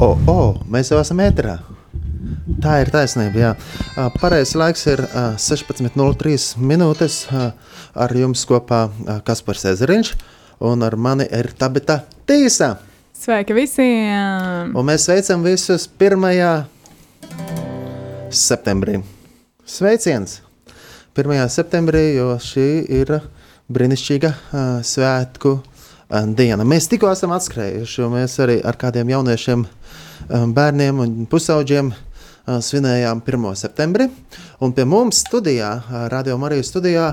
o, o, mēs jau esam ēterā. Tā ir taisnība. Jā. Pareizais laiks ir ā, 16,03 minūtes. Ar jums kopā Kaspars Ezeriņš un ar mani ir Tabita Tīsa. Sveiki visiem! Un mēs sveicam visus 1. septembrī. Sveiciens! 1. septembrī, jo šī ir brīnišķīga svētku diena. Mēs tikko esam atskrējuši, jo mēs arī ar kādiem jauniešiem, ā, bērniem un pusauģiem ā, svinējām 1. septembri. Un pie mums studijā, ā, Radio Marijas studijā,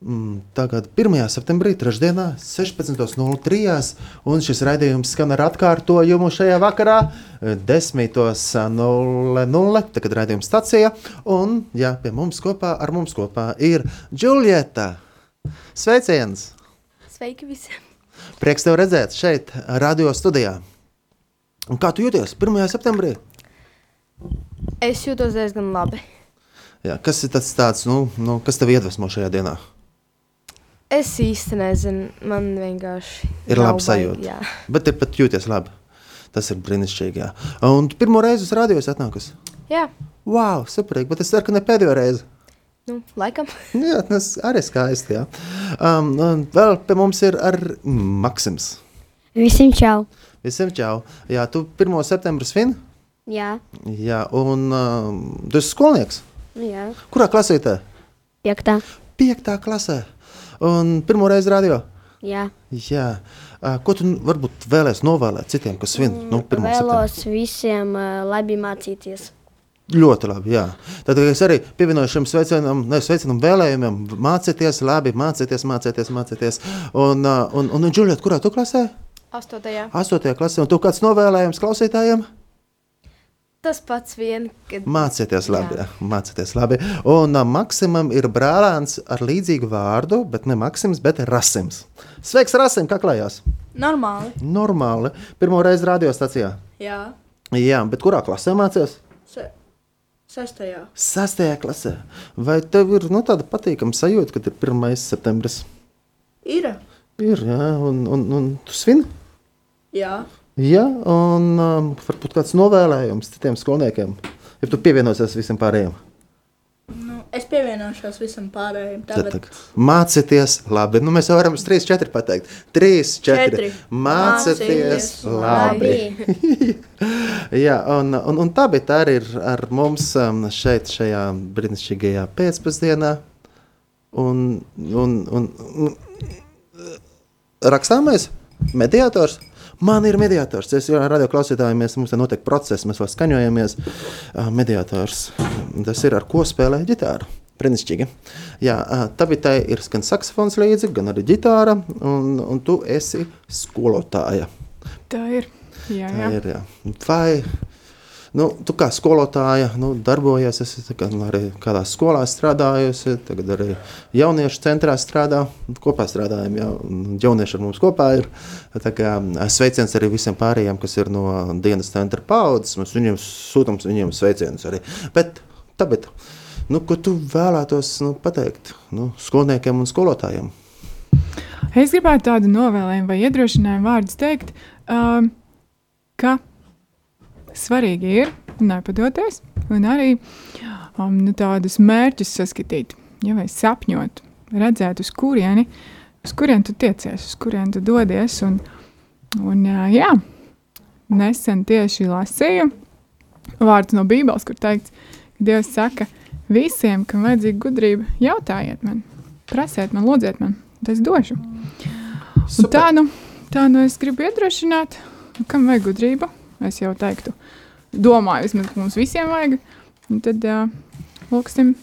mm, tagad 1. septembrī, trešdienā, 16.03. un šis raidījums skan ar atkārtojumu šajā vakarā, eh, 10.00. Tagad raidījums stacija, un jā, pie mums kopā, ar mums kopā ir Džuljeta. Sveiciens! Sveiki visiem! Prieks tev redzēt šeit, radio studijā. Un kā tu jūties 1. septembrī? Es jūtos diezgan labi. Jā, kas ir tas tāds, nu, nu, kas tev iedvesmo šajā dienā? Es īsti nezinu, man vienkārši Ir laba sajūta. Jā, Bet ir pat jūties labi. Tas ir brīnišķīgi. Jā. Un tu pirmo reizi uz radio esi atnākusi. jā. Wow, superīgi, bet es ceru, ka ne pēdējo reizi. Nu, laikam. Jā, tas arī skaisti. Jā. Um, un vēl pie mums ir ar Maksims. Visiem čau! Visiem čau. Jā, tu 1. septembrī svin. Jā, Jā, un um, tu esi skolnieks. jā. Kurā klasītē? piektā. Piektā klasē. Un pirmo reizi radio. Jā, Jā. Ko tu varbūt vēlēsi novēlēt citiem, kas svin? Nu, 1. septembrī? vēlos visiem uh, labi mācīties. Ļoti labi. Jā. Tad es arī pievienoju šim sveicienam, ne sveicienam, vēlējumiem. Mācieties, labi, mācieties, mācieties, mācieties. Un, uh, un, un, un Džuliet, kurā tu klasē? Astotajā. Astotajā klasē. Un tu kāds novēlējums klausītājiem? Tas pats vien, kad Mācieties labi. Jā. Jā. Mācieties labi. Un uh, Maksimam ir brālēns ar līdzīgu vārdu, bet ne Maksims, bet Rasims. Sveiks, Rasim, kā klājās? Normāli. Normāli. Pirmo reizi radiostacijā. Jā, Jā, bet kurā klasē mācīties? Se sestajā. Sastajā klasē. Vai tev ir nu, tāda patīkama sajūta, ka ir 1. septembris? Ir. Ir, jā, un, un, un tu svini? Jā, Jā, un um, varbūt kāds novēlējums citiem skolniekiem, ja tu pievienosies visiem pārējiem. nu, es pievienošos visam pārējiem. Tagad tad, mācieties labi. Nu, mēs jau varam uz 3, 4 pateikt. 3, 4. Četri. Mācieties labi. Jā, un, un, un tā bija tā arī ir ar mums um, šeit, šajā brīnišķīgajā pēcpusdienā. Un, un, un, un rakstāmais mediātors. Man ir mediātors. Es jau radio klausītājiem, mēs, mums te notiek process, mēs vēl skaņojamies. Ā, Mediātors. Tas ir ar ko spēlē ģitāru. Brīnišķīgi. Jā, ā, tā ir gan saksofons līdzi, gan arī ģitāra, un, un tu esi skolotāja. Tā ir. Jā, Tā jā. ir, jā. Vai nu, tu kā skolotāja nu, darbojies, tā kā arī kādā skolā strādājusi, tagad arī jauniešu centrā strādā, kopā strādājam, jā, un jaunieši ar mums kopā ir. Kā sveiciens arī visiem pārējiem, kas ir no dienas centra paudzes, mēs viņiem sūtam viņiem sveicienus arī. Bet, tāpēc, nu, ko tu vēlētos nu, pateikt nu, skolniekiem un skolotājiem? Es gribētu tādu novēlējumu vai iedrošinājumu vārdus teikt, um, ka svarīgi ir nepadoties un arī um, nu, tādus mērķus saskatīt, ja vai sapņot, redzēt, uz kurieni, uz kurieni tu tiecies, uz kurieni tu dodies. Un, un, jā, nesen tieši lasīju vārds no Bībeles, kur teikts, ka Dievs saka, visiem, kam vajadzīga gudrība, jautājiet man, prasiet man, lūdziet man, tas došu. Un tā, nu, tā nu es gribu iedrošināt, nu, kam vajag gudrību. Es jau teiktu, domāju, vismaz, ka mums visiem vajag. Un tad uh, lūksim,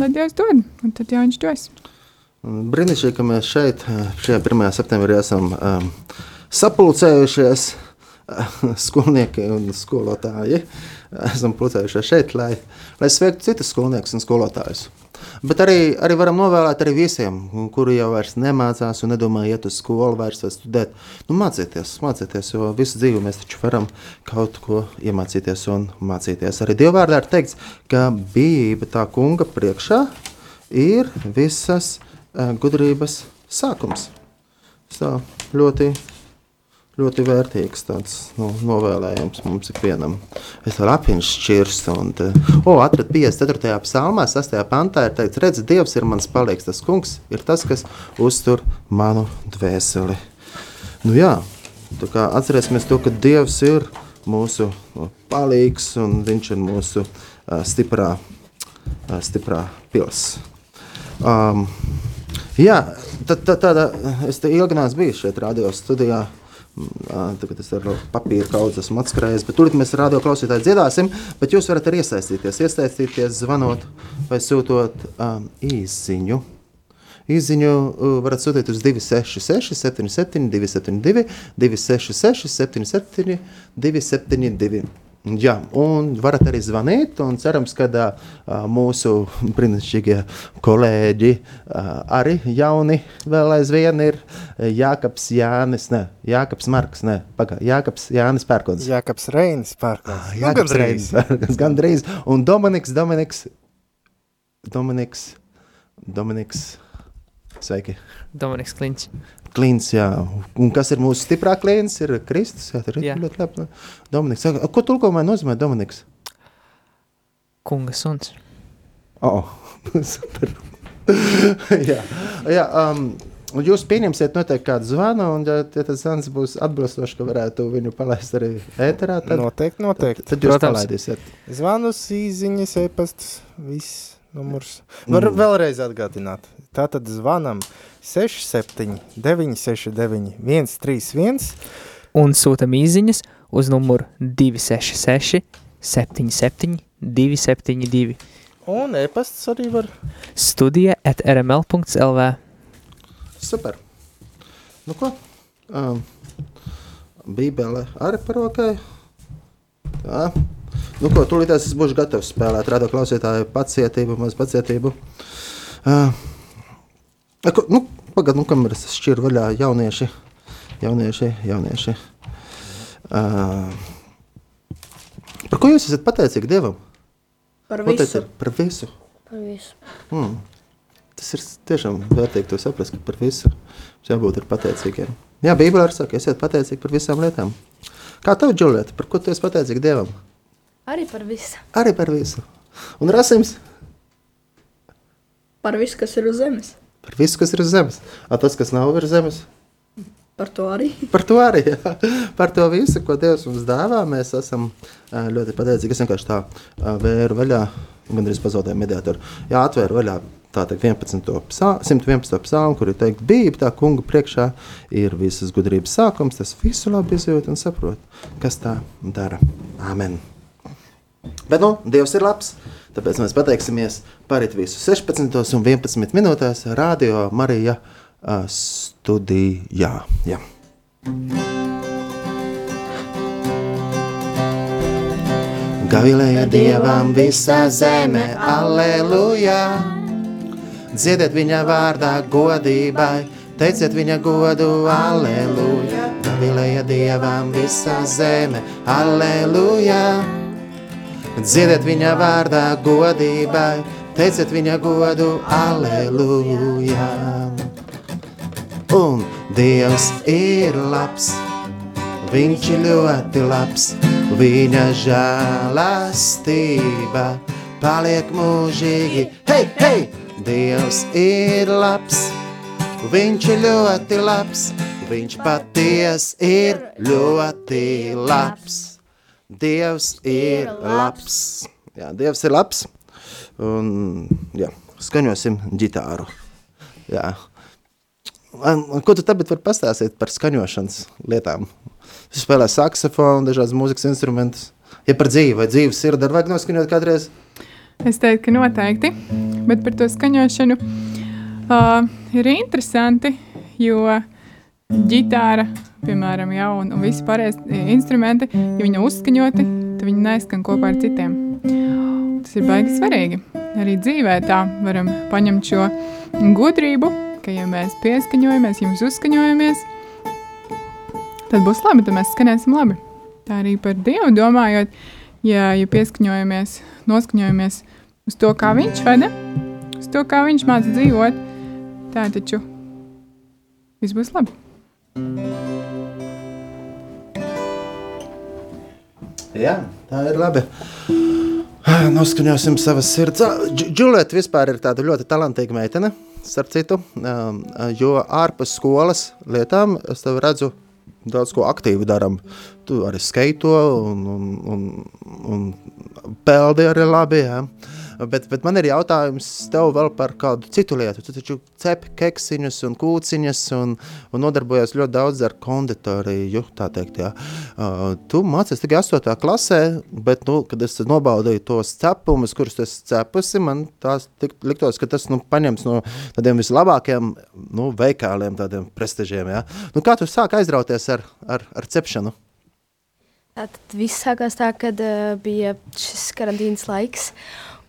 lai Dievs dod, un tad jau viņš dos. Brīnišķīgi, ka mēs šeit, šajā 1. septembrī, esam um, sapulcējušies. Skolnieki un skolotāji esam pulcējušies šeit, lai, lai sveiktu citus skolniekus un skolotājus. Bet arī, arī varam novēlēt arī visiem, kuri jau vairs nemācās un nedomā iet uz skolu, vairs vai studēt. Nu, mācieties, mācieties, jo visu dzīvi mēs taču varam kaut ko iemācīties un mācīties. Arī Dievvvārdā ir teikts, ka bijība tā kunga priekšā ir visas uh, gudrības sākums. Tā ļoti, ļoti vērtīgs tāds nu, novēlējums mums ikvienam. Es vēl apziņš šķirs un, o, atrad 54. psalmā, 6. pantā ir teikts, redz, Dievs ir mans palīgs, tas kungs ir tas, kas uztur manu dvēseli. Nu jā, tā kā atcerēsimies to, ka Dievs ir mūsu palīgs un viņš ir mūsu uh, stiprā, uh, stiprā pils. Um, jā, tā, tā, tāda, es te ilgi neesmu bijis šeit radio studijā, Tagad es ar papīra kaudzi esmu atskrējis, bet tur mēs radio klausītāji dziedāsim, bet jūs varat arī iesaistīties, iesaistīties zvanot vai sūtot um, īziņu. Īziņu varat sūtīt uz 266 77 272 266 77 272. Jā, un varat arī zvanīt, un cerams, ka uh, mūsu brīnišķīgie kolēģi uh, arī jauni vēl aizvien ir Jākaps Jānis, ne, Jākaps Marks, ne, pagā, Jākaps Jānis Pērkons. Jākaps Reinis Pērkons. Ah, Jākaps nu, Reinis Pērkons, gandrīz, un Dominiks, Dominiks, Dominiks, Dominiks, sveiki. Dominiks Klinčs. Klīns, jā. Un kas ir mūsu stiprā klients, ir Kristus. Jā, tur ir jā. ļoti labi. Dominiks, ko tulkojumā nozīmē Dominiks? Kunga suns. O, oh, super. jā, jā um, un jūs pieņemsiet noteikti kādu zvanu, un ja, ja tas zvans būs atbilstoši, ka varētu viņu palaist arī ēterā, tad noteikti, noteikti. Tad, tad jūs Protams. palaidīsiet. Zvanus, īziņas, e-pastas, viss numurs. Var mm. vēlreiz atgādināt. Tātad zvanam 67 969 131 un sūtam īziņas uz numuru 266 77 272. Un e-pasts arī var. Studija at rml.lv. Super. Nu ko? Um, bībele arī par rokai. Tā. Nu ko, tūlīt es būšu gatavs spēlēt. Rado klausītāju pacietību, maz pacietību. Uh, Nu, Pagaidā, nu, kamēr es šķiru vaļā jaunieši, jaunieši, jaunieši. Uh, par ko jūs esat pateicīgi Dievam? Par visu. Pateici, par visu. Par visu. Mm. Tas ir tiešām vērtīgi to saprast, ka par visu mums jābūt pateicīgiem. Jā, Bībelē arī saka, esiet pateicīgi par visām lietām. Kā tev, Džulieta, par ko tu esi pateicīgi Dievam? Arī par visu. Arī par visu. Un Rasims? Par visu, kas ir uz zemes. Par visu, kas ir uz zemes. A tas, kas nav virs zemes. Par to arī. Par to arī. Jā. Par to visu, ko Dievs mums dāvā, mēs esam ļoti pateicīgi. Es vienkārši tā vēru vaļā, gandrīz pazaudēju mediātoru. Jā, atvēru vaļā tātad 11. Psal, 111. psalmu, kur ir teikt, bība tā kunga priekšā ir visas gudrības sākums, tas visu labi izjūt un saprot, kas tā dara. Āmen. Bet, nu, Dievs ir labs. Tāpēc mēs pateiksimies par visu 16 un 11 minūtēs Radio Marija uh, studijā. Ja. Gavilēja dievam visā zeme, aleluja! Dziediet viņa vārdā godībai, teiciet viņa godu, aleluja! Gavilēja dievam visā zeme, aleluja! Dziediet viņa vārdā godībai, teiciet viņa godu, aleluja. Un Dievs ir labs, viņš ir ļoti labs, viņa žēlastība paliek mūžīgi. Hei, hei! Dievs ir labs, viņš ir ļoti labs, viņš paties ir ļoti labs. Dievs ir labs. Jā, Dievs ir labs. Un, jā, skaņosim ģitāru. Jā. Ko tu tagad vari pastāstīt par skaņošanas lietām? Tu spēlē saksofonu, dažādas mūzikas instrumentus. Ja par dzīvi vai dzīves sirdi ar vajag noskaņot kādreiz? Es teiktu, ka noteikti. Bet par to skaņošanu uh, ir interesanti, jo ģitāra piemēram, ja, un, un visi pārējie instrumenti, ja viņi uzskaņoti, tad viņi neskan kopā ar citiem. Tas ir baigi svarīgi. Arī dzīvē tā varam paņemt šo gudrību, ka ja mēs pieskaņojamies, ja mēs uzskaņojamies, tad būs labi, tad mēs skanēsim labi. Tā arī par Dievu domājot, ja, ja pieskaņojamies, noskaņojamies uz to, kā viņš vada, uz to, kā viņš māca dzīvot, tā taču viss būs labi. Jā, tā ir labi. Noskaņosim savas sirds. Džulieta vispār ir tāda ļoti talantīga meitene, starp citu, um, jo ārpus skolas lietām es tev redzu daudz ko aktīvi darām. Tu arī skaito un, un, un, un peldi arī labi. Jā. Ja. Bet, bet man ir jautājums tev vēl par kādu citu lietu. Tu taču cepi keksiņus un kūciņas un, un nodarbojies ļoti daudz ar konditoriju, tā teikt, jā. Uh, tu mācies tikai 8. klasē, bet, nu, kad es nobaudīju tos cepumus, kurus es cepusi, man tās tik, liktos, ka tas, nu, paņems no tādiem vislabākiem, nu, veikāliem, tādiem prestižiem, jā. Nu, kā tu sāk aizrauties ar, ar, ar cepšanu? Tad viss sākās tā, kad uh, bija šis karantīnas laiks.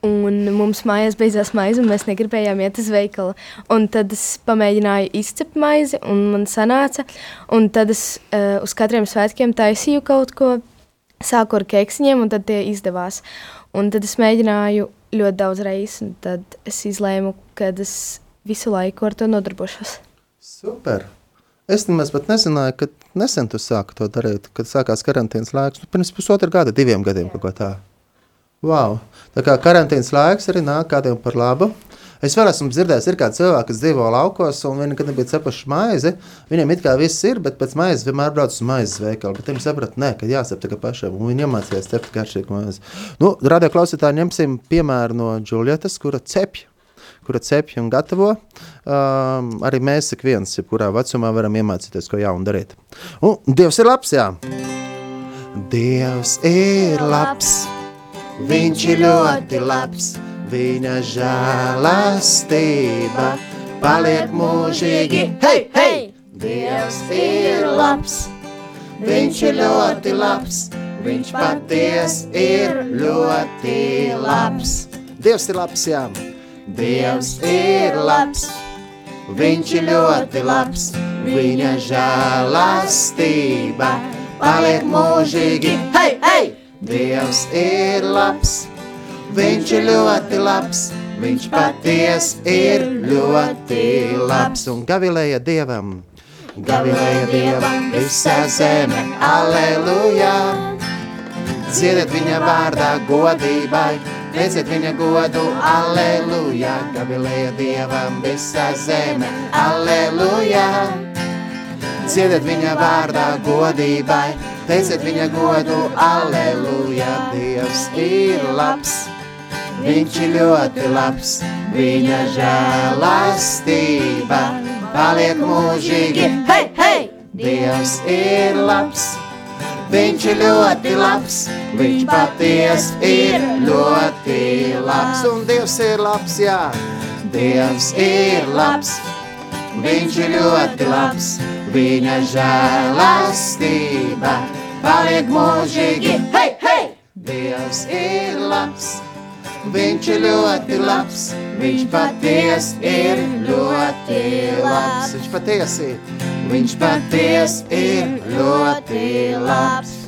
Un mums mājās beidzās maize, un mēs negribējām iet uz veikalu. Un tad es pamēģināju izcept maizi, un man sanāca. Un tad es uh, uz katriem svētkiem taisīju kaut ko, sāku ar keksiņiem, un tad tie izdevās. Un tad es mēģināju ļoti daudz reizes, un tad es izlēmu, ka es visu laiku ar to nodarbošos. Super! Es nemaz pat nezināju, ka nesen tu sāki to darīt, kad sākās karantīnas laiks. Nu, pirms pusotra gada, diviem gadiem kaut ko tādu. Wow. Tā kā karantīnas laiks arī nāk kādiem par labu. Es vēl esmu dzirdējis, ir kādi cilvēki, kas dzīvo laukos, un viņi nekad nebija cepuši maizi. Viņiem it kā viss ir, bet pēc maizes vienmēr brauc uz maizes veikalu. Bet viņi saprata, nē, ka jāsep tikai pašiem, un viņi iemācījās cept garšīgu maizi. Nu, radio klausītāji, ņemsim piemēru no Džulietas, kura cepj kura cepj un gatavo. Um, arī mēs ik viens, jebkurā vecumā, varam iemācīties, ko jaunu darīt. Un Dievs ir labs, jā. Dievs ir labs. Viņš ir ļoti labs, viņa žēlastība paliek mūžīgi. Hei, hei! Dievs ir labs, viņš ir ļoti labs, viņš paties ir ļoti labs. Dievs ir labs, jā. Dievs ir labs, viņš ir ļoti labs, viņa žēlastība paliek mūžīgi. Hei, hei! Dievs ir labs, viņš ir ļoti labs, viņš paties ir ļoti labs. Un gavilēja Dievam, gavilēja Dievam visā zeme, aleluja! Dziediet viņa vārdā godībai, Teiciet viņa godu, aleluja, gavilēja Dievam visā zeme, aleluja. Dziediet viņa vārdā godībai, teiciet viņa godu, aleluja, Dievs ir labs, viņš ir ļoti labs, viņa žēlastība paliek mūžīgi, hei, hei! Dievs ir labs, Viņš ir ļoti labs, viņš paties ir ļoti labs. Un Dievs ir labs, jā, Dievs ir labs. Viņš ir ļoti labs, viņa žēlastība paliek mūžīgi. Hei, hei! Dievs ir labs, viņš ir ļoti labs, viņš paties ir ļoti labs. Viņš patiesi ir. Viņš paties ir ļoti labs.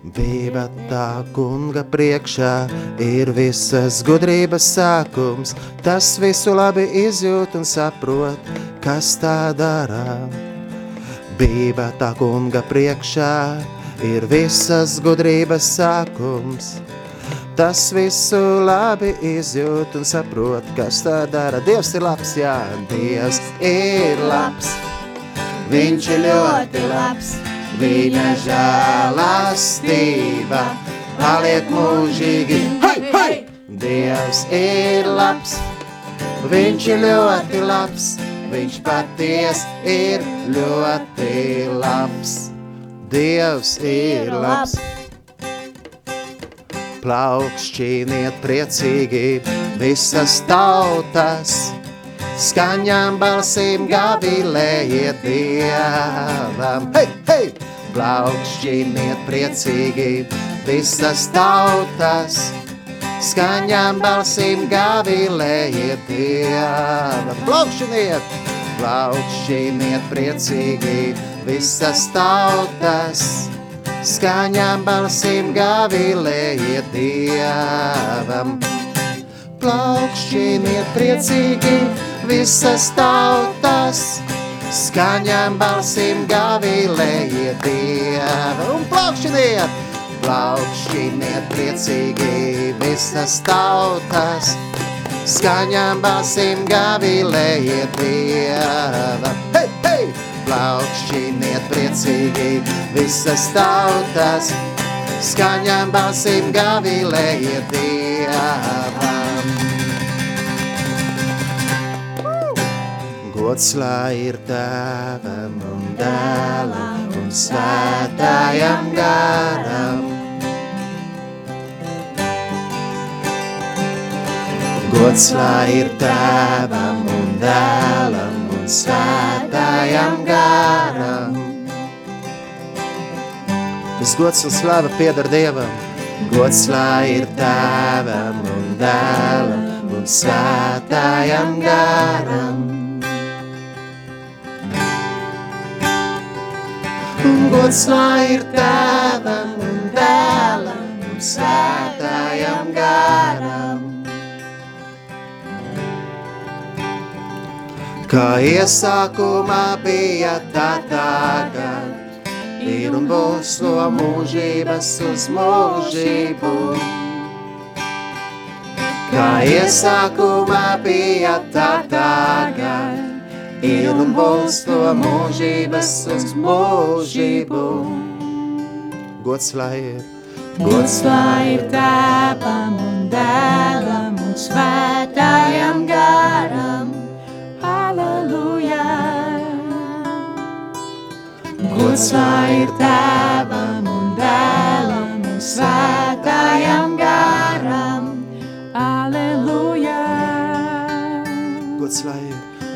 Bība tā kunga priekšā ir visas gudrības sākums. Tas visu labi izjūt un saprot, kas tā dara. Bība tā kunga priekšā ir visas gudrības sākums. Tas visu labi izjūt un saprot, kas tā dara. Dievs ir labs, jā, Dievs ir labs. Viņš ir ļoti labs, viņa žēlastība paliek mūžīgi. Hei, hei! Dievs ir labs, viņš ir ļoti labs, viņš paties ir ļoti labs. Dievs ir labs. Plaukšķīniet priecīgi visas tautas, skaņām balsīm gavilējiet Dievam. Hei, hei! Plaukšķīniet priecīgi visas tautas, skaņām balsīm gavilējiet Dievam. Plaukšķiniet! Plaukšķiniet priecīgi visas tautas, skaņām balsīm gavilējiet Dievam. Plaukšķiniet priecīgi visas tautas, skaņām balsīm gavilējiet Dievam. Un plaukšķiniet, plaukšķiniet priecīgi visas tautas, skaņām balsīm gavilējiet Dievam. Hei, hei! Plaukšķiniet priecīgi visas tautas, skaņām balsīm gavilējiet Dievam. Gods lai ir tēvam un dēlam un svētājam garam. Gods lai ir tēvam un dēlam un svētājam garam. Tas gods un slava pieder Dievam. Gods lai ir tēvam un dēlam un svētājam garam. Gods lai ir tēvam un dēlam un svētājam garam. Kā iesākumā bija tā tagad, ir un būs no mūžības uz mūžību. Kā iesākumā bija tā tagad, ir un būs no mūžības uz mūžību. Gods lai ir, gods lai ir tēvam un dēlam un svētājam garam. Halleluja! Gods lai ir tēvam un dēlam un svētājam garam. Halleluja! Gods lai ir.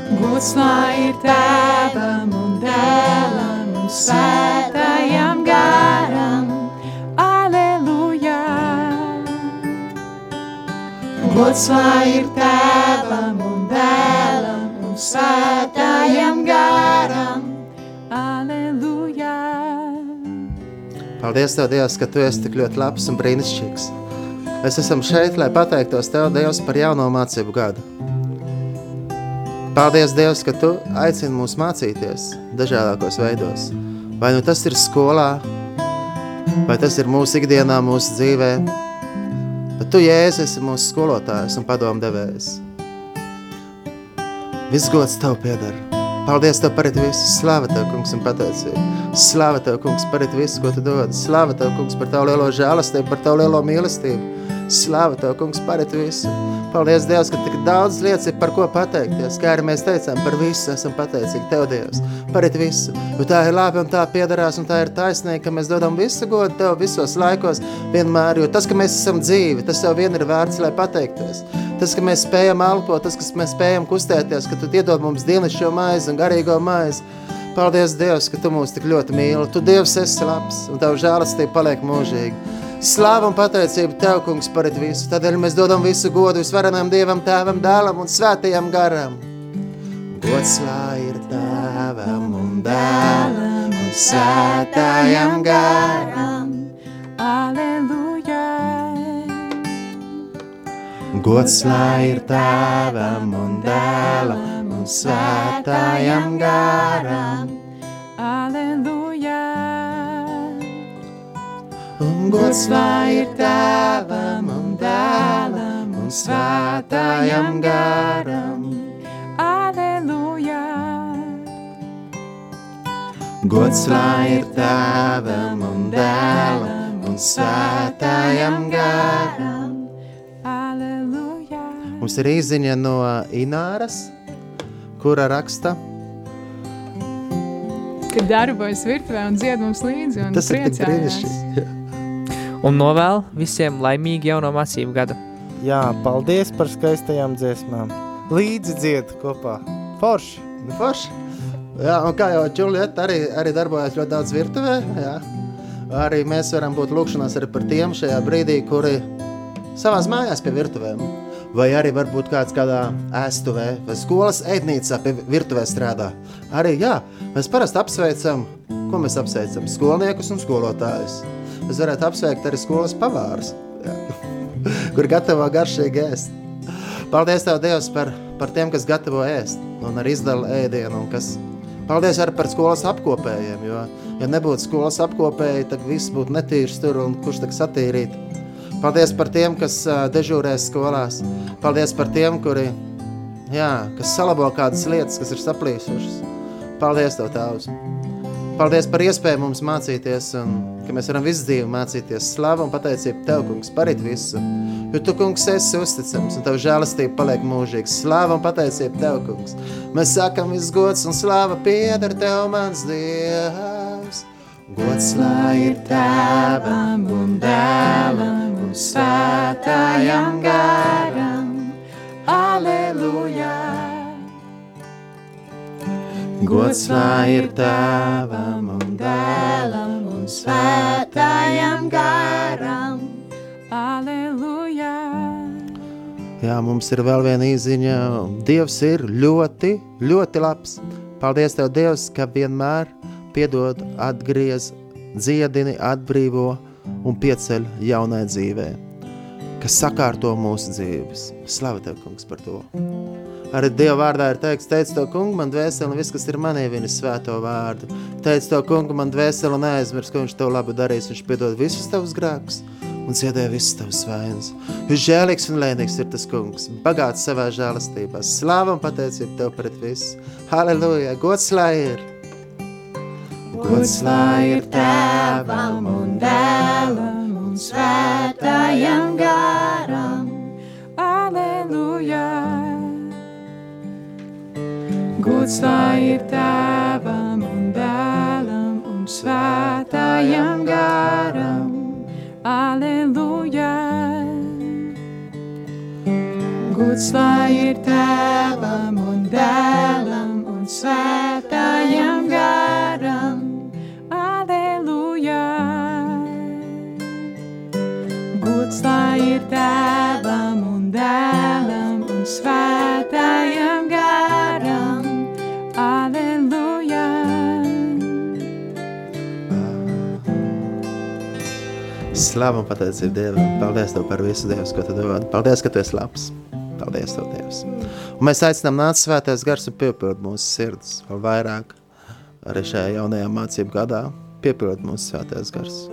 Gods lai ir tēvam un dēlam un svētājam garam. Aleluja! Gods lai ir tēvam un dēlam un svētājam garam. Aleluja! Paldies Tev, Dievs, ka Tu esi tik ļoti labs un brīnišķīgs. Mēs esam šeit, lai pateiktos Tev, Dievs, par jauno mācību gadu. Paldies, Dievs, ka Tu aicini mūs mācīties dažādākos veidos. Vai nu tas ir skolā, vai tas ir mūsu ikdienā, mūsu dzīvē. Bet Tu, Jēzus, esi mūsu skolotājs un padomdevējs. Viss gods Tev pieder. Paldies Tev par visu. Slāva Tev, kungs, un pateicību. Slāva Tev, kungs, par visu, ko Tu dod. Slāva Tev, kungs, par Tavu lielo žēlastību, par Tavu lielo mīlestību. Slāva Tev, kungs, par visu. Paldies, Dievs, ka tik daudz lietas ir par ko pateikties. Kā arī mēs teicām, par visu esam pateicīgi Tev, Dievs. Par visu. Jo tā ir labi un tā piederās un tā ir taisnīga, ka mēs dodam visu godu Tev visos laikos vienmēr. Jo tas, ka mēs esam dzīvi, tas jau vien ir vērts, lai pateiktos. Tas, ka mēs spējam elpot, tas, ka mēs spējam kustēties, ka Tu iedod mums dienascho maizi un garīgo maizi. Paldies, Dievs, ka Tu mūs tik ļoti mīli. Tu, Dievs, esi labs un Tavu žēlastība paliek mūžīgi. Slāva un pateicība Tev, kungs, par visu. Tādēļ mēs dodam visu godu visvarenam Dievam, Tēvam, Dēlam un Svētajam garam. Gods lai ir Tēvam un Dēlam un Svētajam garam. Aleluja! Gods lai ir Tēvam un Dēlam un Svētajam garam. Aleluja! Un gods lai ir tēvam un dēlam un svētājam garam. Aleluja! Gods lai ir tēvam un dēlam un svētājam garam. Aleluja! Mums ir īziņa no Ināras, kura raksta, Kad darbojas virtuvē un dzied mums līdzi un tas ir priecājās. brīnišķīgi. Un novēl visiem laimīgu jauno mācību gadu. Jā, paldies par skaistajām dziesmām. Līdzi dzied kopā. Forši. Nu, forši. Jā, un kā jau Čuliet arī, arī darbojas ļoti daudz virtuvē, jā. Arī mēs varam būt lūkšanās arī par tiem šajā brīdī, kuri savās mājās pie virtuvēm. Vai arī varbūt kāds kādā ēstuvē vai skolas ēdnīcā pie virtuvē strādā. Arī, jā, mēs parasti apsveicam, ko mēs apsveicam? Skolniekus un skolotājus. Mēs varētu apsveikt arī skolas pavārus, kur gatavo garšīgi ēst. Paldies Tev, Dievs, par, par tiem, kas gatavo ēst un arī izdala ēdienu un kas Paldies arī par skolas apkopējiem, jo, ja nebūtu skolas apkopēji, tad viss būtu netīrs tur un kurš tak satīrīt. Paldies par tiem, kas uh, dežūrēs skolās. Paldies par tiem, kuri, jā, kas salabo kādas lietas, kas ir saplīsušas. Paldies Tev, Tēvs! Paldies par iespēju mums mācīties un ka mēs varam visu dzīvi mācīties slavu un pateicību Tev, kungs, parit visu. Jo Tu, kungs, esi uzticams un Tev žēlastība paliek mūžīgs. Slāva un pateicība Tev, kungs. Mēs sākam viss gods un slāva pieder Tev, mans Dievs. Gods lai ir Tēvam un Dēlam un Svētājam garam. Aleluja! Gods lai ir Tēvam un Dēlam un Svētājam garam. Aleluja! Jā, mums ir vēl viena īziņa. Dievs ir ļoti, ļoti labs. Paldies Tev, Dievs, ka vienmēr piedod, atgriez, dziedini, atbrīvo un pieceļ jaunai dzīvē, kas sakārto mūsu dzīves. Slavu Tev, kungs, par to! Arī Dieva vārdā ir teikts, teic to kungu, man dvēseli un viss, kas ir manī, viņa svēto vārdu. Teic to kungu, man dvēseli un neaizmirs, ka viņš tev labu darīs, viņš piedod visus tavus grēkus un ciedē visas tavas vainas. Jūs žēlīgs un lēnīgs ir tas kungs, bagāts savā žēlastībā. Slāva un pateicība tev pret visu. Halleluja, gods lai ir! Gods lai ir tēvam un dēlam un svētājam garam. Aleluja! Gods lai ir tēvam un dēlam un svētājam garam. Aleluja! Gods lai ir tēvam un dēlam un svētājam garam. Aleluja! Gods lai ir tēvam Slavu un pateicību Dievam. Paldies Tev par visu Dievs, ko Tu dod. Paldies, ka Tu esi labs. Paldies Tev, Dievs. Un mēs aicinām nāc svētais gars un piepild mūsu sirdis vēl vairāk. Arī šajā jaunajā mācību gadā piepild mūsu svētais gars.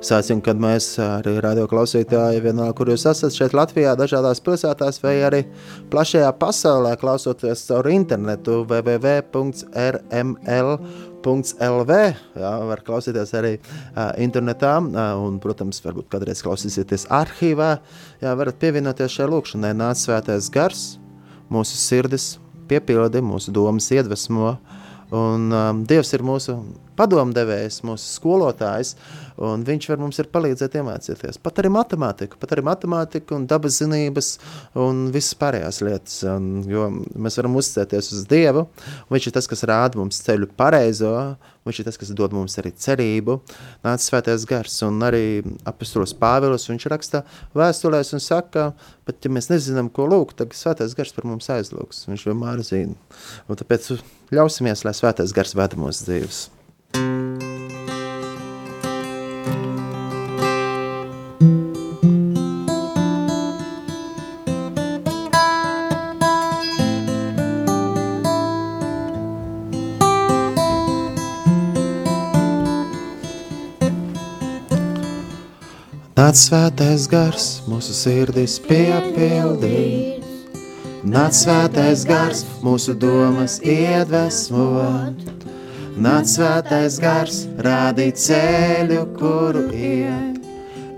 Sācim, kad mēs arī radio klausītāji, vienalga, kur jūs esat šeit Latvijā, dažādās pilsētās, vai arī plašajā pasaulē, klausoties caur internetu www.rml.lv. Jā, var klausīties arī uh, internetā, uh, un, protams, varbūt kādreiz klausīsieties arhīvā. Jā, varat pievienoties šai lūkšanai, nāc svētais gars, mūsu sirdis piepildi, mūsu domas iedvesmo, un um, Dievs ir mūsu padomdevējs, mūsu skolotājs, un viņš var mums ir palīdzēt iemācīties. Pat arī matemātiku, pat arī matemātiku un dabas zinības un visas pārējās lietas, un, jo mēs varam uzticēties uz Dievu, un viņš ir tas, kas rāda mums ceļu pareizo, viņš ir tas, kas dod mums arī cerību, nāca svētais gars, un arī apustulos Pāvilus, viņš raksta vēstulēs un saka, bet ja mēs nezinām, ko lūgt, tad svētais gars par mums aizlūgs, viņš vienmēr zina. Un tāpēc ļausimies, lai svētais gars veda mūsu dzīves. Nāc svētais gars, mūsu sirdis piepildīt. Nāc svētais gars, mūsu domas iedvesmot. Nāc svētais gars, rādīt ceļu, kuru iet.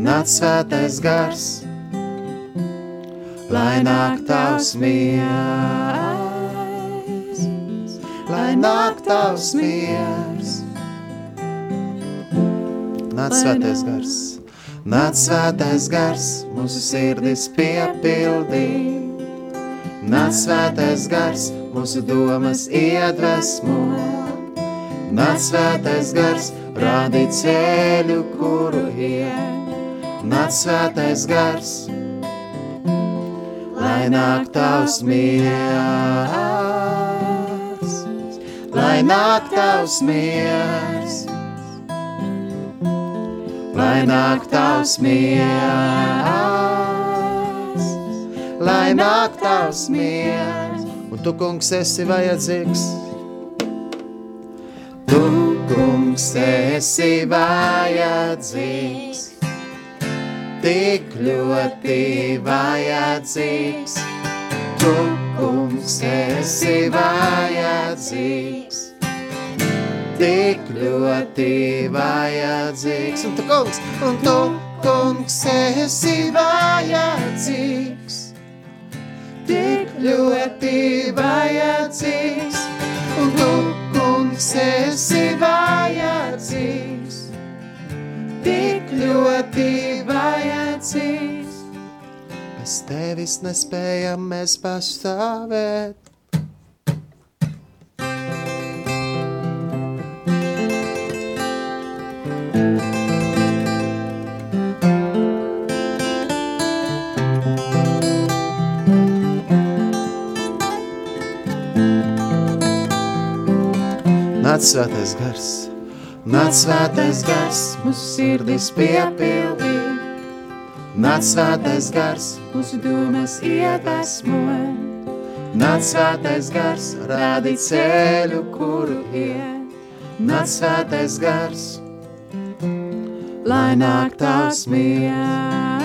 Nāc svētais gars, lai nāk tavs miers. Lai nāk tavs miers. Nāc svētais gars. Nāc svētais gars, mūsu sirdis piepildī. Nāc svētais gars, mūsu domas iedvesmo. Nāc svētais gars, rādīt ceļu, kuru iet. Nāc svētais gars, lai nāk tavs miers. Lai nāk tavs miers lai nāk tavs miers, lai nāk tavs miers, un tu, kungs, esi vajadzīgs. Kungs, esi vajadzīgs, tik ļoti vajadzīgs. Tu, kungs, esi vajadzīgs, tik ļoti vajadzīgs. Un tu, kungs, un tu, kungs, esi vajadzīgs, tik ļoti vajadzīgs. Un tu, kungs, esi vajadzīgs, tevis nespējam mēs pastāvēt. Nāc svētais gars, nāc svētais gars, mūsu sirdis piepildī. Nāc svētais gars, mūsu domas iedvesmo. Nāc svētais gars, rādi ceļu, kuru iet. Nāc svētais gars, lai nāk tavs miers,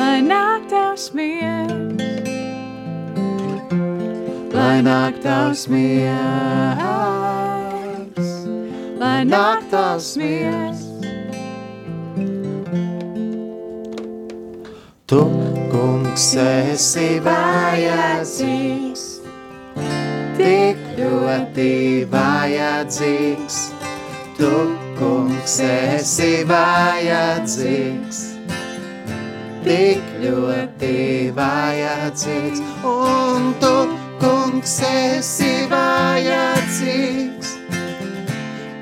lai nāk tavs miers, lai nāk tavs miers, lai nāk tavs miers. Tu, kungs, esi vajadzīgs, tik ļoti vajadzīgs. Tu, kungs, esi vajadzīgs, tik ļoti vajadzīgs. Un tu, kungs, esi vajadzīgs,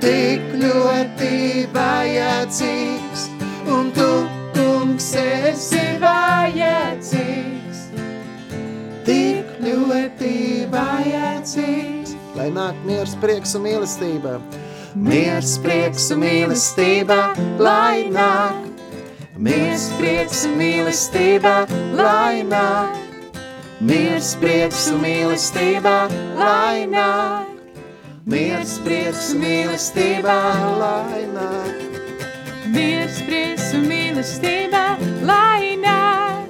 tik ļoti vajadzīgs. Un tu, kungs, esi vajadzīgs, tik ļoti vajadzīgs. Lai nāk miers, prieks un mīlestība, miers, prieks un mīlestība, lai nāk. Miers, prieks un mīlestība, lai nāk. Miers, prieks un mīlestība, lai nāk. Miers, prieks un mīlestība, lai nāk. Miers, prieks un mīlestība, lai nāk.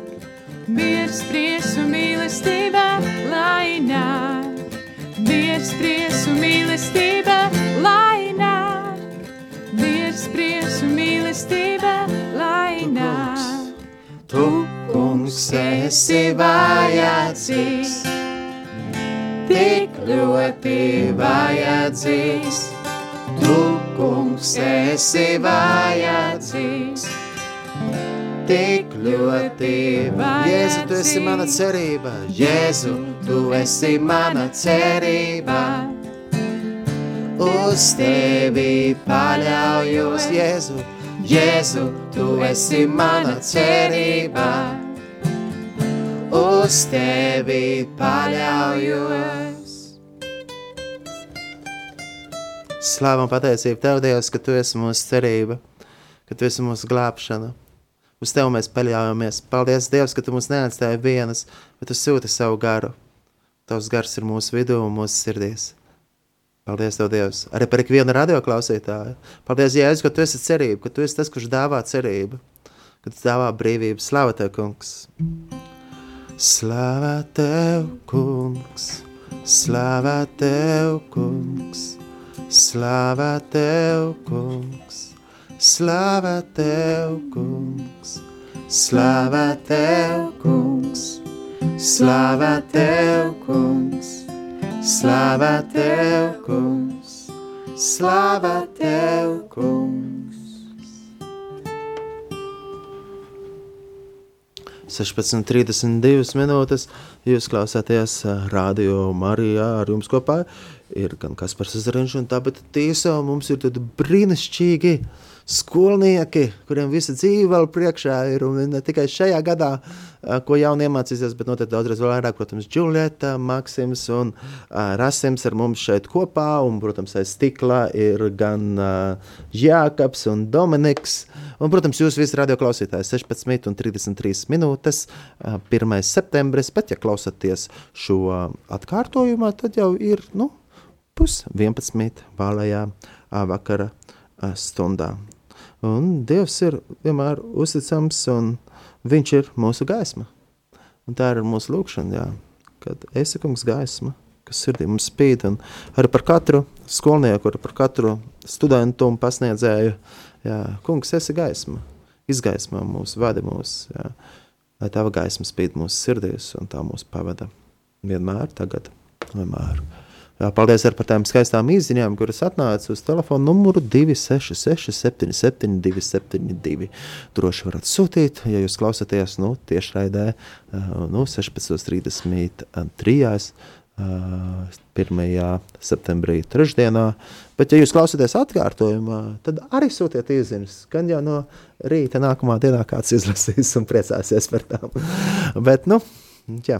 Miers, prieks un mīlestība, lai nāk. Miers, prieks un mīlestība, lai nāk. Miers, prieks un mīlestība, lai nāk. Tu, kungs, esi vajadzīgs, tik ļoti vajadzīgs. Tu, kungs, esi vajadzīgs, tik ļoti. Jēzu, tu esi mana cerība, Jēzu, tu esi mana cerība. Uz tevi paļaujos, Jēzu, Jēzu, tu esi mana cerība. Uz tevi paļaujos. Slāva un pateicība Tev, Dievs, ka Tu esi mūsu cerība, ka Tu esi mūsu glābšana. Uz Tevi mēs paļaujamies. Paldies, Dievs, ka Tu mūs neatstāji vienas, bet Tu sūti savu garu. Tavs gars ir mūsu vidū un mūsu sirdīs. Paldies, Tev, Dievs. Arī par ikvienu radioklausītāju. Paldies, Jēzus, ka Tu esi cerība, ka Tu esi tas, kurš dāvā cerību, ka Tu dāvā brīvību. Slāva Tev, kungs! Slāva Tev, kungs! Slāva Tev, kungs! Slāva Tev, kungs! Slāva Tev, kungs! Slāva Tev, kungs! Slāva Tev, kungs! Slāva Tev, kungs! Slāva Tev, kungs! 16,32 minūtes. Jūs klausāties ā, radio Marijā ar jums kopā. Ir gan Kaspars Zariņš un tāpat tiesā mums ir tādi brīnišķīgi skolnieki, kuriem visa dzīve vēl priekšā ir, ne tikai šajā gadā, ko jauni iemācīsies, bet noteikti daudzreiz vairāk, protams, Džulieta, Maksims un Rasims ar mums šeit kopā, un, protams, aiz stikla ir gan Jākaps un Dominiks, un, protams, jūs visi radioklausītāji 16 un 33 minūtes, ā, 1. septembris, bet ja klausaties šo atkārtojumā, tad jau ir, nu, pus-11 vēlējā ā, vakara stundā. Un Dievs ir vienmēr uzticams, un Viņš ir mūsu gaisma. Un tā ir mūsu lūkšana, jā, kad esi kungs gaisma, kas sirdī mums spīd, un arī par katru skolnieku, par katru studentu un pasniedzēju, jā, kungs, esi gaisma, izgaismā mūs, vadi mūs, jā, lai tava gaisma spīd mūsu sirdīs, un tā mūs pavada vienmēr, tagad, vienmēr. Paldies par tām skaistām izziņām, kuras atnāca uz telefona numuru 266, 77, 272. Droši varat sūtīt, ja jūs klausāties nu, tiešraidē nu, 16.33. 1. septembrī, trešdienā. Bet, ja jūs klausāties atkārtojumā, tad arī sūtiet izziņas. Gan jau no rīta nākamā dienā kāds izlasīs un priecāsies par tām. Bet, nu, jā.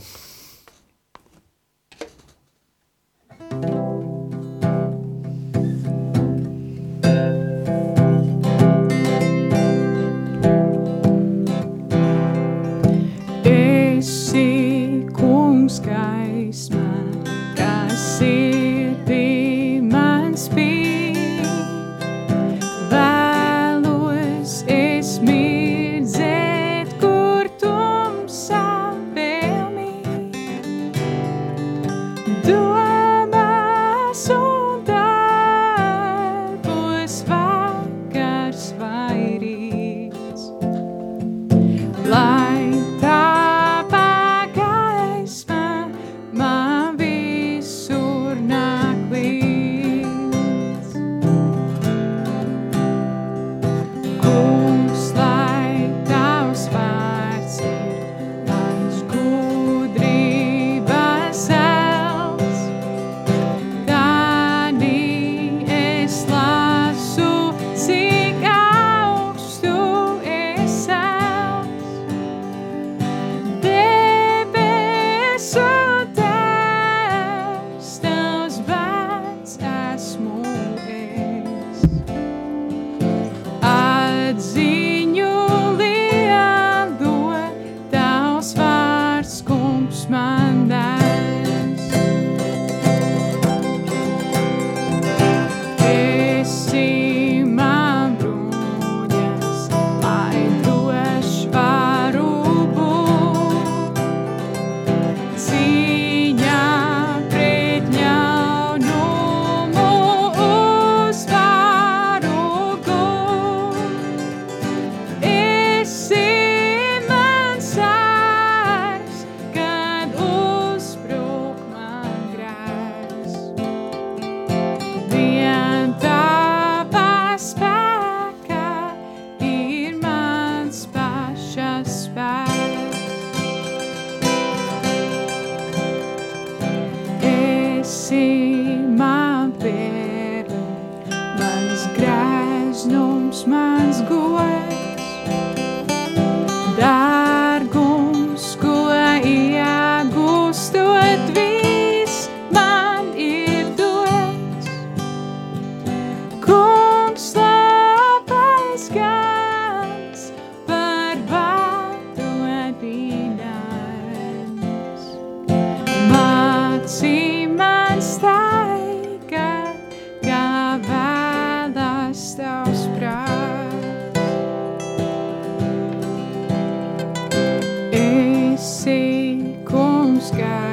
Esi kungs gaisma,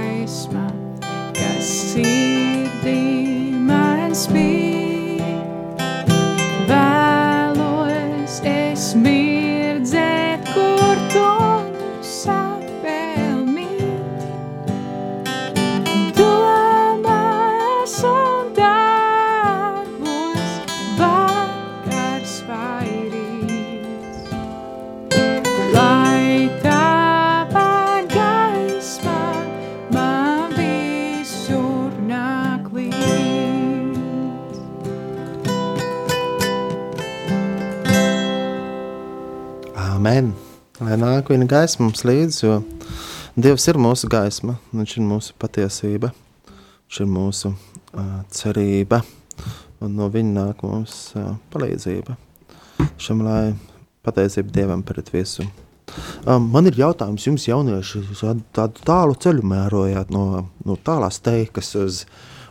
Viņa gaisma mums līdzi, jo Dievs ir mūsu gaisma, Viņš ir mūsu patiesība, Viņš ir mūsu uh, cerība, un no viņa nāk mums uh, palīdzība. Šam lai pateicība Dievam pret visu. Um, man ir jautājums jums, jaunieši, jūs tādu tālu ceļu mērojāt no, no tālās teikas uz,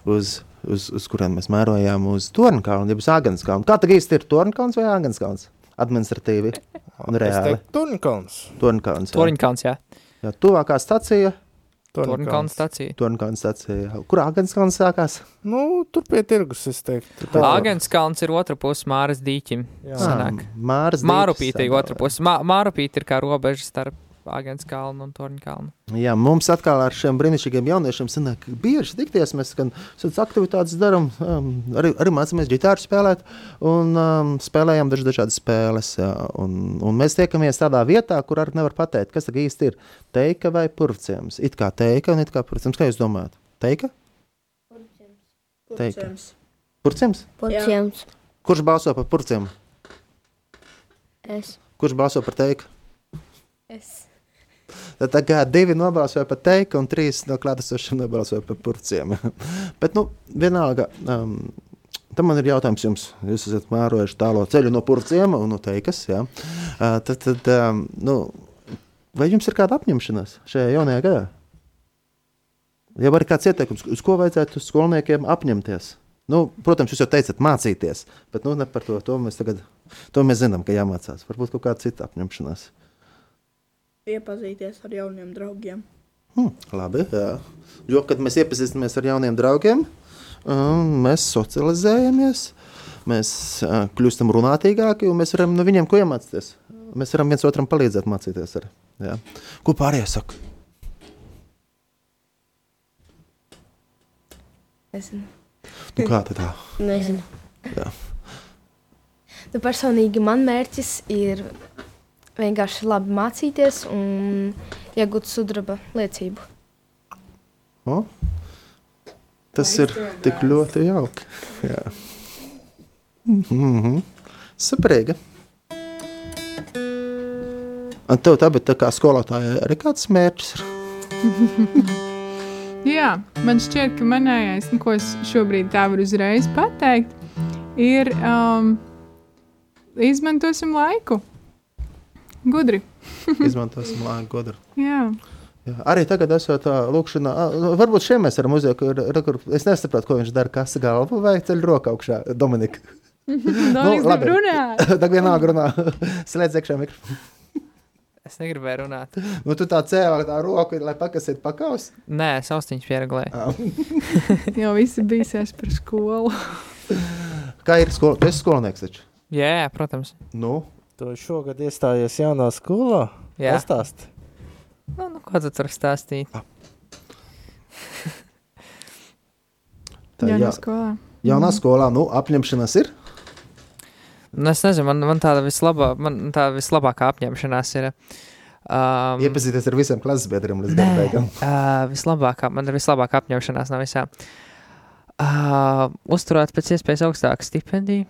uz uz, uz kuriem mēs mērojām uz Tornkalnu, jeb uz Āgenskalnu. Kā tagad īsti ir Tornkalns vai Āgenskalns? Administratīvi un reāli. teiktu, Turnkalns. Tornkalns. jā. Toriņkalns, jā. Jā, tuvākā stacija, Toriņkalns stacija. Tornkalns stacija. Kur Āgenskalns sākās? Nu, tur pie tirgus, es teiktu. Āgenskalns ir otra puse Māras dīķim. Jā. Sanāk. Māras Mārupīte ir otra puse. Mā, Mārupīte ir kā robeža starp Āgenskalnu un Toriņkalnu. Jā, mums atkal ar šiem brīnišķīgiem jauniešiem sanāk, bieži tikties. Mēs gan tādas aktivitātes darām, um, arī, arī mācāmies ģitāru spēlēt un um, spēlējam daž, dažādas spēles. Jā, un, un mēs tiekamies tādā vietā, kur arī nevar pateikt, kas tagad īsti ir teika vai purvciems. It kā teika un it kā purvciems. Kā jūs domājat? Teika? Teika. Purcēms. Purvciems? Purciems. Kurš balso par purvciem? Es. Kurš balso par teiku? Es. Tad tā kā divi nobalsoja par teiku, un trīs no klātesošiem nobalsoja par purciem. Bet, nu, vienalga, um, tam man ir jautājums jums. Jūs esat mērojuši tālo ceļu no purciem un no teikas. Ja? Uh, tad, tad um, nu, vai jums ir kāda apņemšanās šajā jaunajā gadā? Ja var kāds ieteikums, uz ko vajadzētu skolniekiem apņemties? Nu, protams, jūs jau teicat, mācīties, bet nu, par to. To mēs tagad to mēs zinām, ka jāmācās. Varbūt kaut kāda cita apņemšanās. Iepazīties ar jauniem draugiem. Hmm, labi, jā. Jo, kad mēs iepazīstamies ar jauniem draugiem, um, mēs socializējamies, mēs uh, kļūstam runātīgāki un mēs varam no viņiem ko iemācīties. Mēs varam viens otram palīdzēt mācīties. Ar, jā. ko pārējie saka? Nezinu. Nu, kā tad tā? Nezinu. Nu, personīgi man mērķis ir vienkārši labi mācīties un iegūt sudraba liecību. O? Tas ir tik ļoti jauki. Jā. Mm -hmm. Saprīgi. Un tev tā, bet tā kā skolotāja arī kāds mērķis ir? Jā, man šķiet, ka manējais, ko es šobrīd tā varu uzreiz pateikt, ir um, izmantosim laiku. Gudri. Izmantosim laiku gudru. Jā, Jā, arī tagad esot tā lūkšanā, ā, varbūt šiem mēs varam uzliekt, kur, es nesaprotu, ko viņš dara, kas galvu vai ceļ roku augšā, Dominika. Dominika labi. grib runāt. Tagad vienalga runā, slēdz iekšā mikrofonu. Es negribēju runāt. Nu, tu tā cēlā tā roku, lai pakasītu pakaus. Nē, saustiņš pieregulēja. Jo visi bija par skolu. Kā ir skola? Tu esi skolnieks taču. Jā, protams. Nu, Tu šogad iestājies jaunā skolā? Jā. Pastāsti. Nu, nu, ko tu tur stāstīji? tā Jā, jā, no skolā. jaunā skolā, nu, apņemšanās ir. Nu, es nezinu, man, man tāda vislabā, man tā vislabākā apņemšanās ir. Um, Iepazīties ar visiem klases biedriem līdz Nē, beigām. uh, vislabākā, man ir vislabākā apņemšanās no visām. Uh, uzturēt pēc iespējas augstāku stipendiju.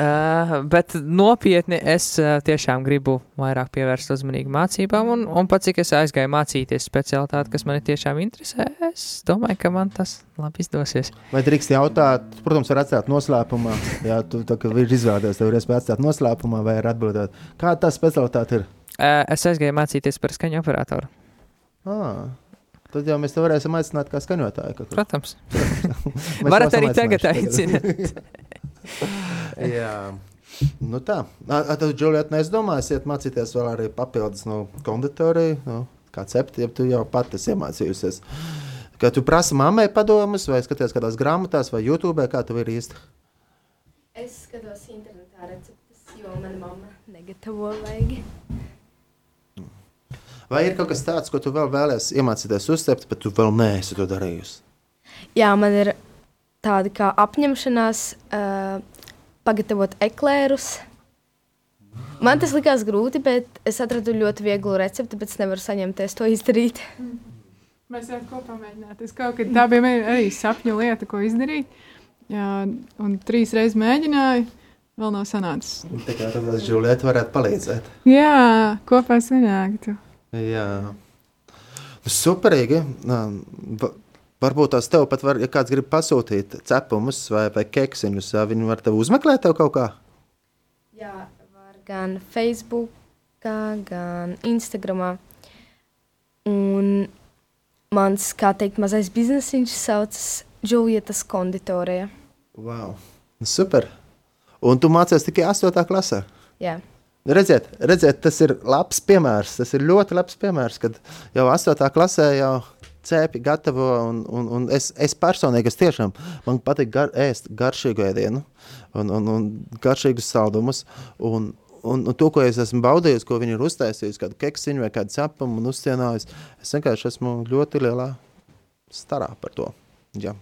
Uh, bet nopietni es uh, tiešām gribu vairāk pievērst uzmanību mācībām, un, un pat cik es aizgāju mācīties specialitāti, kas mani tiešām interesē, es domāju, ka man tas labi izdosies. Vai drīkst jautāt, protams, var atstāt noslēpumā. Jā, tu tā kā ir izvēlējies, tev ir iespēja atstāt noslēpumā vai ar atbildēt. Kāda tā specialitāte ir? Uh, es aizgāju mācīties par skaņu operatoru. Ah, tad jau mēs te varēsim aicināt kā skaņotāju. kaut. Protams, varat arī tagad aicināt. Jā. Nu tā, tad, Džuliet, neizdomāsiet mācīties vēl arī papildus no konditorija, nu, kā cepti, ja tu jau pati esi iemācījusies. Kad tu prasi mammai padomus, vai skaties kādās grāmatās, vai YouTube, kā tev ir īsti? Es skatos internetā receptes, jo mana mamma negatavo vajag. Vai ir kaut kas tāds, ko tu vēl vēlēsies iemācīties uzcept, bet tu vēl neesi to darījusi? Jā, man ir tāda kā apņemšanās uh, pagatavot eklērus. Man tas likās grūti, bet es atradu ļoti vieglu recepti, bet es nevaru saņemties to izdarīt. Mēs varam kopā mēģināt. Es kaut kad tā bija arī sapņu lieta, ko izdarīt. Jā, un trīs reizes mēģināju, vēl nav sanācis. Tā kā tad Džuliet varētu palīdzēt. Jā, kopā sanāktu. Jā. Superīgi. Nā, va- Varbūt tās tev pat var, ja kāds grib pasūtīt cepumus vai, vai keksiņus, viņi var tev uzmeklēt tev kaut kā. Jā, var gan Facebook, gan Instagram. Un mans, kā teikt, mazais biznesiņš saucas Džulietas konditorija. Wow. Super. Un tu mācies tikai 8. klasē. Jā. Redziet, redziet, tas ir labs piemērs. Tas ir ļoti labs piemērs, kad jau 8. klasē jau cēpi gatavo. Un, un, un es, es personīgi, es tiešām man patīk gar, ēst garšīgu ēdienu un, un, un garšīgus saldumus. Un, un, un to, ko es esmu baudījis, ko viņi ir uztaisījuši, kādu keksiņu vai kādu cepumu un uzcienājis, es vienkārši esmu ļoti lielā starā par to. Jā.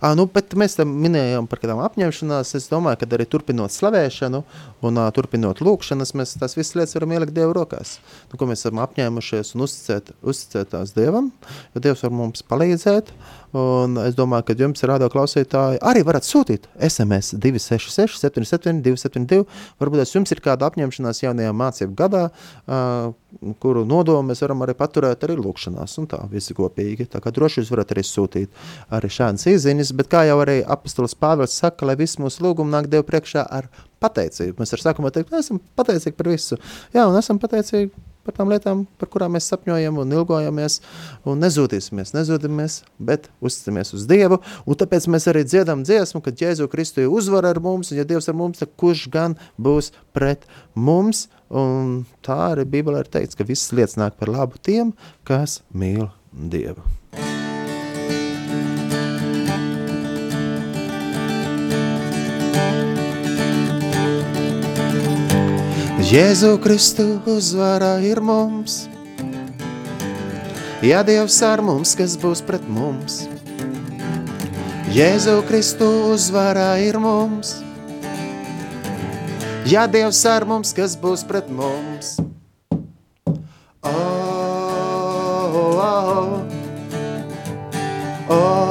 À, nu, bet mēs tam minējām par kādām apņemšanās. Es domāju, ka arī turpinot slavēšanu un uh, turpinot lūkšanas, mēs tās visas lietas varam ielikt Dieva rokās. Nu, ko mēs esam apņēmušies un uzticēt, uzticēt tās Dievam, jo Dievs var mums palīdzēt. Un es domāju, ka jums, radio klausītāji, arī varat sūtīt SMS 266, 77, 272. Varbūt jums ir kāda apņemšanās jaunajā mācību gadā, uh, kuru nodomu mēs varam arī paturēt arī lūkšanās. Un tā visi kopīgi. Tā kā droši jūs varat arī sūtīt arī šādas izziņas, bet kā jau arī apustulis Pāvils saka, lai viss mūsu lūgumi nāk Dievu priekšā ar pateicību. Mēs ar sākumā teikt, mēs esam pateicīgi par visu. Jā, un esam pateicīgi par tām lietām, par kurām mēs sapņojam un ilgojamies, un nezūtīsimies, nezūdamies, bet uzticamies uz Dievu, un tāpēc mēs arī dziedam dziesmu, kad Jēzu Kristu ir uzvara ar mums, un ja Dievs ar mums, tad kurš gan būs pret mums, un tā arī Bībelē ir teikts, ka visas lietas nāk par labu tiem, kas mīl Dievu. Jēzu Kristu uzvara ir mums. Ja Dievs ar mums, kas būs pret mums, Jēzu Kristu uzvara ir mums. Ja Dievs ar mums, kas būs pret mums, oh, oh, oh, oh.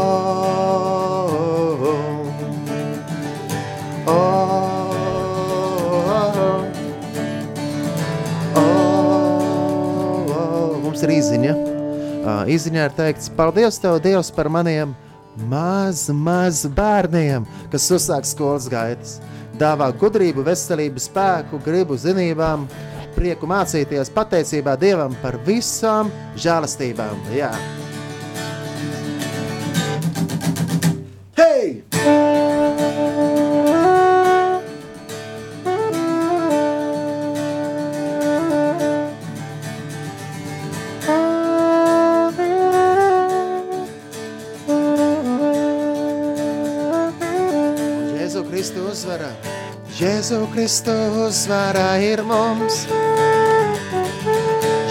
Izziņā ir teikts, paldies Tev, Dievs, par maniem maz, maz bērniem, kas uzsāk skolas gaitas. Dāvā gudrību, veselību, spēku, gribu, zinībām, prieku mācīties, pateicībā Dievam par visām žēlastībām. Jā. Jēzu Kristu uzvara ir mums.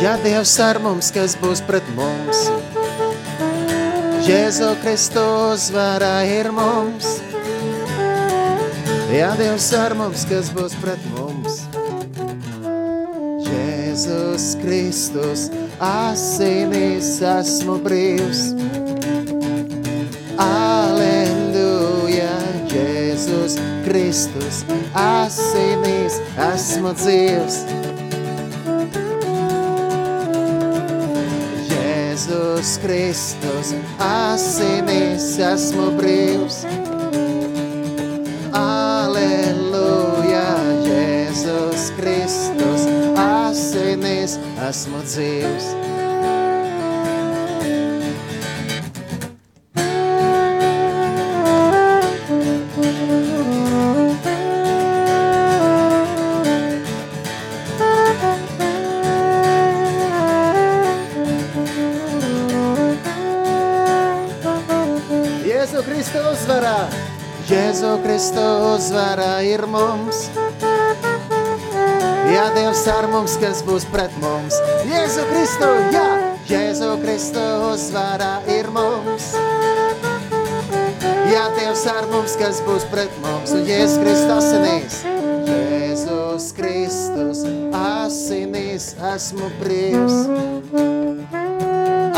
Ja Dievs ar mums, kas būs pret mums, Jēzu Kristu uzvara ir mums. Ja Dievs ar mums, kas būs pret mums, Jēzus Kristus, asinīs esmu brīvs. Kristus, asinīs esmu dzīvs. Jēzus Kristus, asinīs esmu brīvs. Aleluja, Jēzus Kristus, asinīs esmu dzīvs. Jēzu Kristu uzvarā, Jēzu Kristu uzvarā ir mums. Jā, Dievs ar mums, kas būs pret mums. Jēzu Kristu, jā, Jēzu Kristu uzvarā ir mums. Jā, Dievs ar mums, kas būs pret mums. Un Jēzus Kristus asinīs. Jēzus Kristus asinīs esmu brīvs.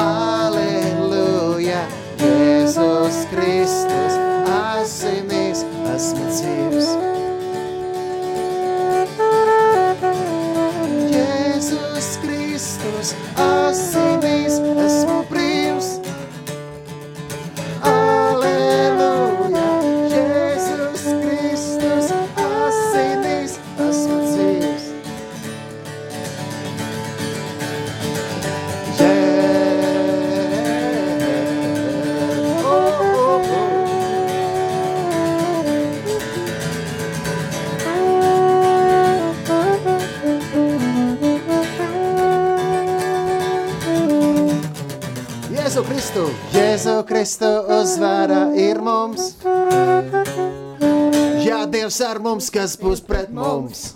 Aleluja, Jēzus Kristus ar mums, kas būs pret mums.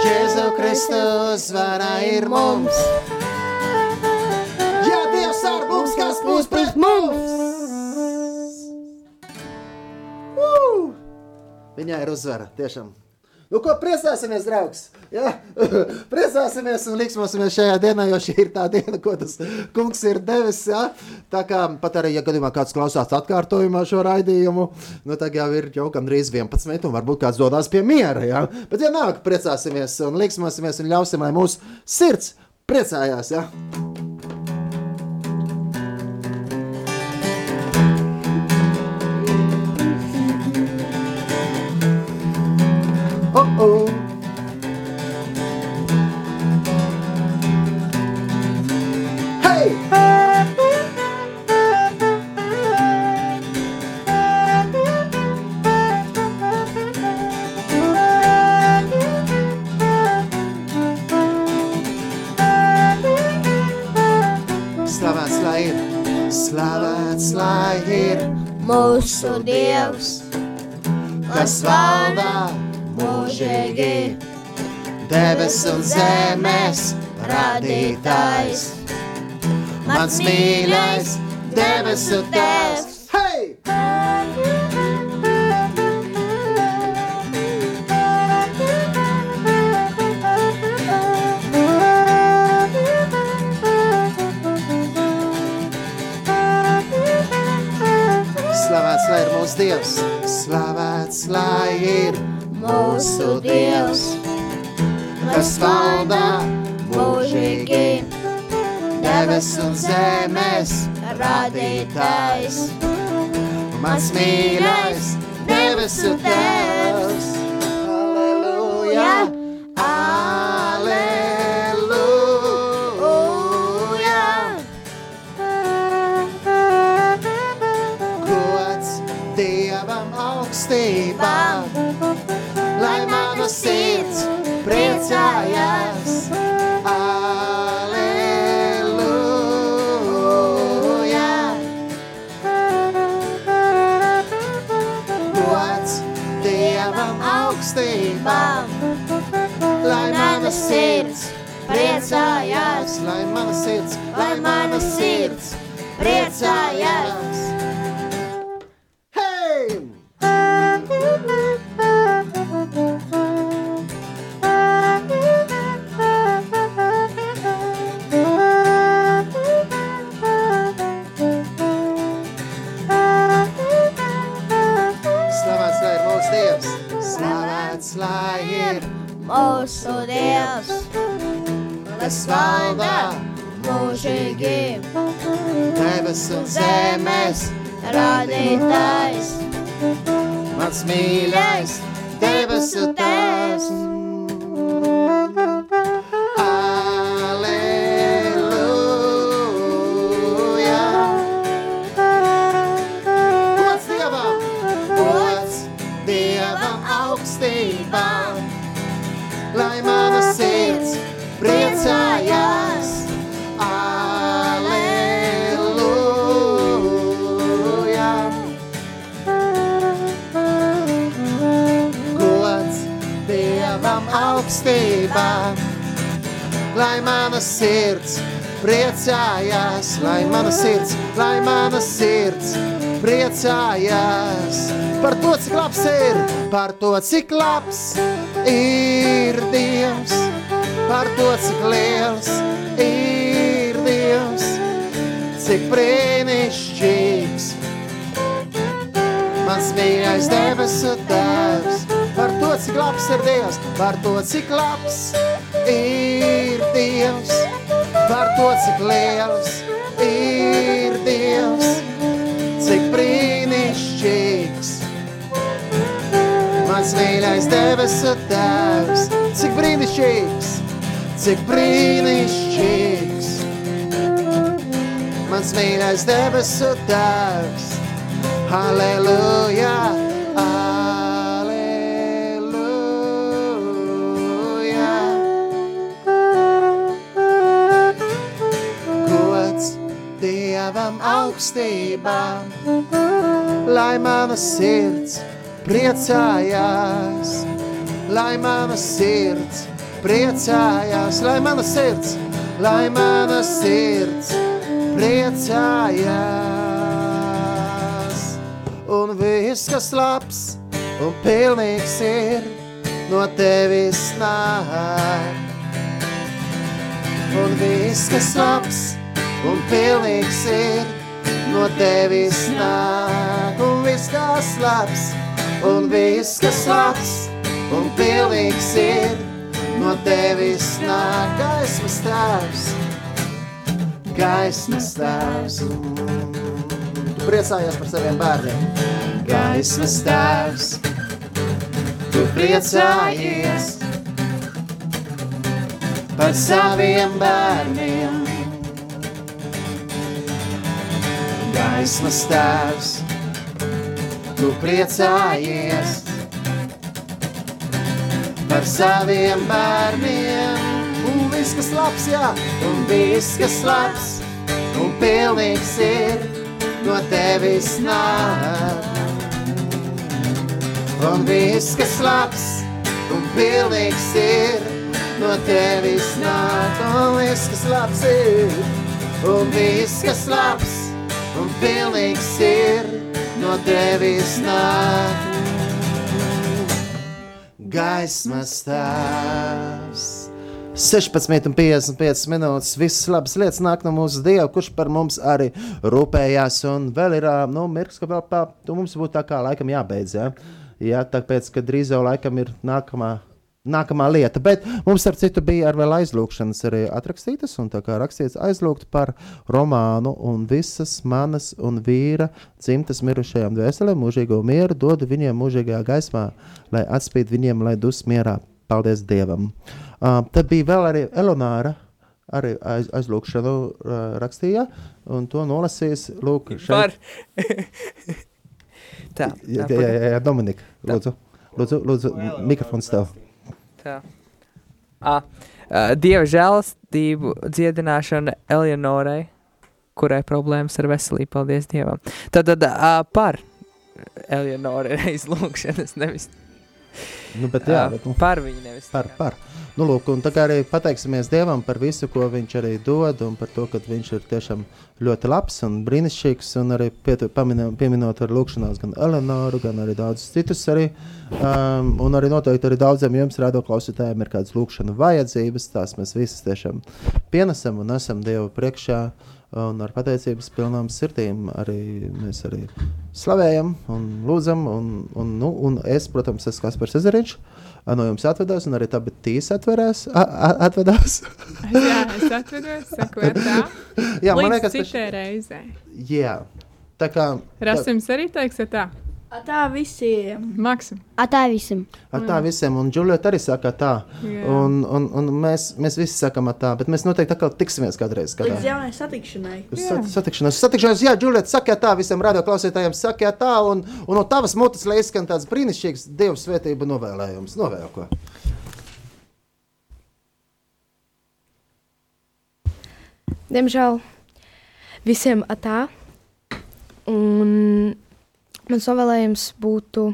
Jēzu Kristu uzvara ir mums. Jā, Dievs ar mums, kas būs pret mums. Woo! Viņai ir uzvara, tiešām. Nu, ko priecāsimies, draugs? Jā, priecāsimies un liksimies šajā dienā, jo šī ir tā diena, ko tas kungs ir devis. Jā. Tā kā pat arī, ja gadījumā kāds klausās atkārtojumā šo raidījumu, nu, tad jau ir jau gandrīz 11, un varbūt kāds dodas pie miera. Jā. Bet vienalga, priecāsimies un liksimies un ļausim, lai mūsu sirds priecājās. Jā. Debes un zemes radītājs. Mans mīļais, debesu tēvs! Hei! Slavēts lai ir mūsu Dievs, slavēts lai ir mūsu Dievs, kas valdā mūžīgi, debes un zemes radītājs. Mans mīļais, debesu tēvs, aleluja! Lai mana sirds priecājās. Dievam augstībā, lai mana sirds priecājās, lai mana sirds, lai mana sirds priecājās. Par to, cik labs ir, par to, cik labs ir Dievs, par to, cik liels ir Dievs, cik brīnišķīgs mans mīļais debesu tēvs, to, cik labs ir Dievs, par to, cik labs ir Dievs, par to, cik liels ir Dievs, cik brīnišķīgs. Mans mīļais debesu tēvs, cik brīnišķīgs, cik brīnišķīgs. Mans mīļais debesu tēvs, Halleluja, Dievam augstībā, lai mana sirds priecājās, lai mana sirds priecājās, lai mana sirds, lai mana sirds priecājās. Un viss, kas labs un pilnīgs ir, no tevis nāk. Un viss, kas labs un pilnīgs ir, no tevis nāk. Un viss, kas labs, un viss, kas labs un pilnīgs ir, no tevis nāk. Gaismas tēvs, gaismas tēvs. Tu priecājies par saviem bērniem. Gaismas tēvs, tu priecājies par saviem bērniem. Gaismas tēvs, tu priecājies par saviem bērniem. Un viss, kas labs, jā, un viss, kas labs, un pilnīgs ir, no tevis nāk. Un viss, kas labs, un pilnīgs ir, no tevis nāk. Un viss, kas labs ir, un viss, kas labs, un pilnīgs ir, no tevis nāk gaismas tēvs. 16,55 minūtes. Visas labas lietas nāk no mūsu Dieva, kurš par mums arī rūpējās. Un vēl ir nu, mirklis, ka vēl tu mums būtu tā kā laikam jābeidz. Ja? Jā, tāpēc, ka drīz jau laikam ir nākamā. Nākamā lieta, bet mums ar citu bija arī aizlūgšanas arī atrakstītas, un tā kā rakstīts aizlūgt par romānu un visas manas un vīra dzimtas mirušajām dvēselēm mūžīgo mieru, dodu viņiem mūžīgajā gaismā, lai atspīd viņiem, lai dus mierā. Paldies Dievam! Uh, tad bija vēl arī Elonāra, arī aiz, aizlūgšanu uh, rakstīja, un to nolasīs Lūk, Par. šeit. tā, Jā, tā, jā, jā, jā, Dominika, Tā. lūdzu, lūdzu, lūdzu mikrofons tev. Tā. Uh, Dieva žēlastību dziedināšana Eleonorai, kurai problēmas ar veselību, paldies Dievam. Tad, tad uh, par Eleonorai aizlūgšanas, nevis Nu, bet jā, ā, bet, nu, par viņu, nevis par, par. Nu, lūk, un tā kā arī pateiksimies Dievam par visu, ko viņš arī dod, un par to, ka viņš ir tiešām ļoti labs un brīnišķīgs, un arī pamina- pieminot ar lūkšanās gan Eleonoru, gan arī daudzus citus arī, um, un arī noteikti arī daudziem jums rādo klausītājiem ir kādas lūkšana vajadzības, tās mēs visas tiešām pienesam un esam Dievu priekšā, un ar pateicības pilnām sirdīm arī mēs arī slavējam un lūdzam, un, un, nu, un es, protams, esmu Kaspars Ezeriņš, no jums atvedās, un arī tā, bet tīs atverās, a, a, atvedās. Jā, es atvedos, sakoju tā. Jā, man liekas, ka citai reizei. Jā, tā kā. Rasims arī teiks, ka tā. A, tā visiem. Maksim. Atā visam. Ar tā visiem, un Džulieta arī saka tā. Jā. Un, un, un mēs, mēs visi sakām tā, bet mēs noteikti atkal tiksimies kādreiz. Kādā. Līdz jaunai satikšanai. Uz sat- satikšanos. Satikšanos, jā, Džulieta, saka tā visiem radioklausītājiem, saka tā, un, un no tavas mutes, lai izskan tāds brīnišķīgs Dieva svētību novēlējums. Novēl ko. Diemžēl visiem atā. Un mans novēlējums būtu,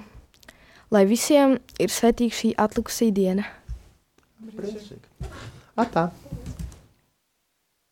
lai visiem ir svētīga šī atlikusī diena. Brīnišķīgi. Atā.